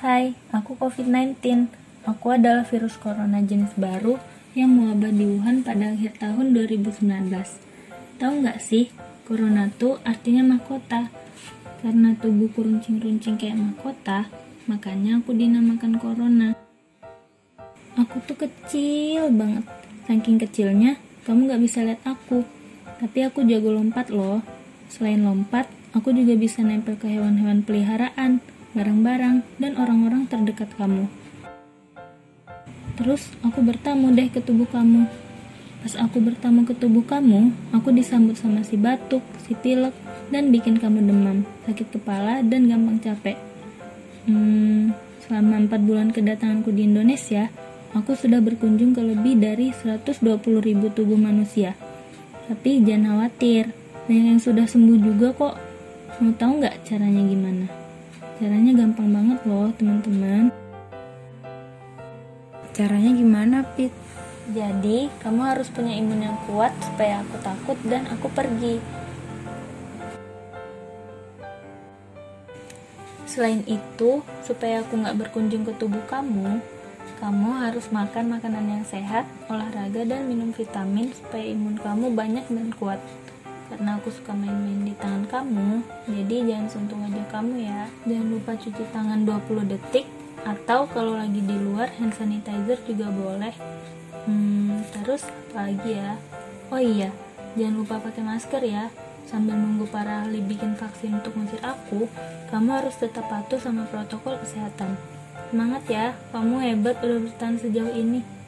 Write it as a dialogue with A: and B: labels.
A: Hai, aku COVID-19. Aku adalah virus corona jenis baru yang mewabah di Wuhan pada akhir tahun 2019. Tahu nggak sih, corona tuh artinya mahkota. Karena tubuhku runcing-runcing kayak mahkota, makanya aku dinamakan corona. Aku tuh kecil banget. Saking kecilnya, kamu nggak bisa lihat aku. Tapi aku jago lompat loh. Selain lompat, aku juga bisa nempel ke hewan-hewan peliharaan barang-barang, dan orang-orang terdekat kamu. Terus aku bertamu deh ke tubuh kamu. Pas aku bertamu ke tubuh kamu, aku disambut sama si batuk, si pilek, dan bikin kamu demam, sakit kepala, dan gampang capek. Hmm, selama 4 bulan kedatanganku di Indonesia, aku sudah berkunjung ke lebih dari 120 ribu tubuh manusia. Tapi jangan khawatir, banyak yang sudah sembuh juga kok. Mau tahu nggak caranya gimana? Caranya gampang banget loh teman-teman.
B: Caranya gimana, Pit?
A: Jadi, kamu harus punya imun yang kuat supaya aku takut dan aku pergi. Selain itu, supaya aku nggak berkunjung ke tubuh kamu, kamu harus makan makanan yang sehat, olahraga, dan minum vitamin supaya imun kamu banyak dan kuat karena aku suka main-main di tangan kamu jadi jangan sentuh wajah kamu ya. Jangan lupa cuci tangan 20 detik atau kalau lagi di luar hand sanitizer juga boleh. Hmm, terus apa lagi ya? Oh iya jangan lupa pakai masker ya. Sambil nunggu para ahli bikin vaksin untuk ngusir aku kamu harus tetap patuh sama protokol kesehatan. Semangat ya kamu hebat udah bertahan sejauh ini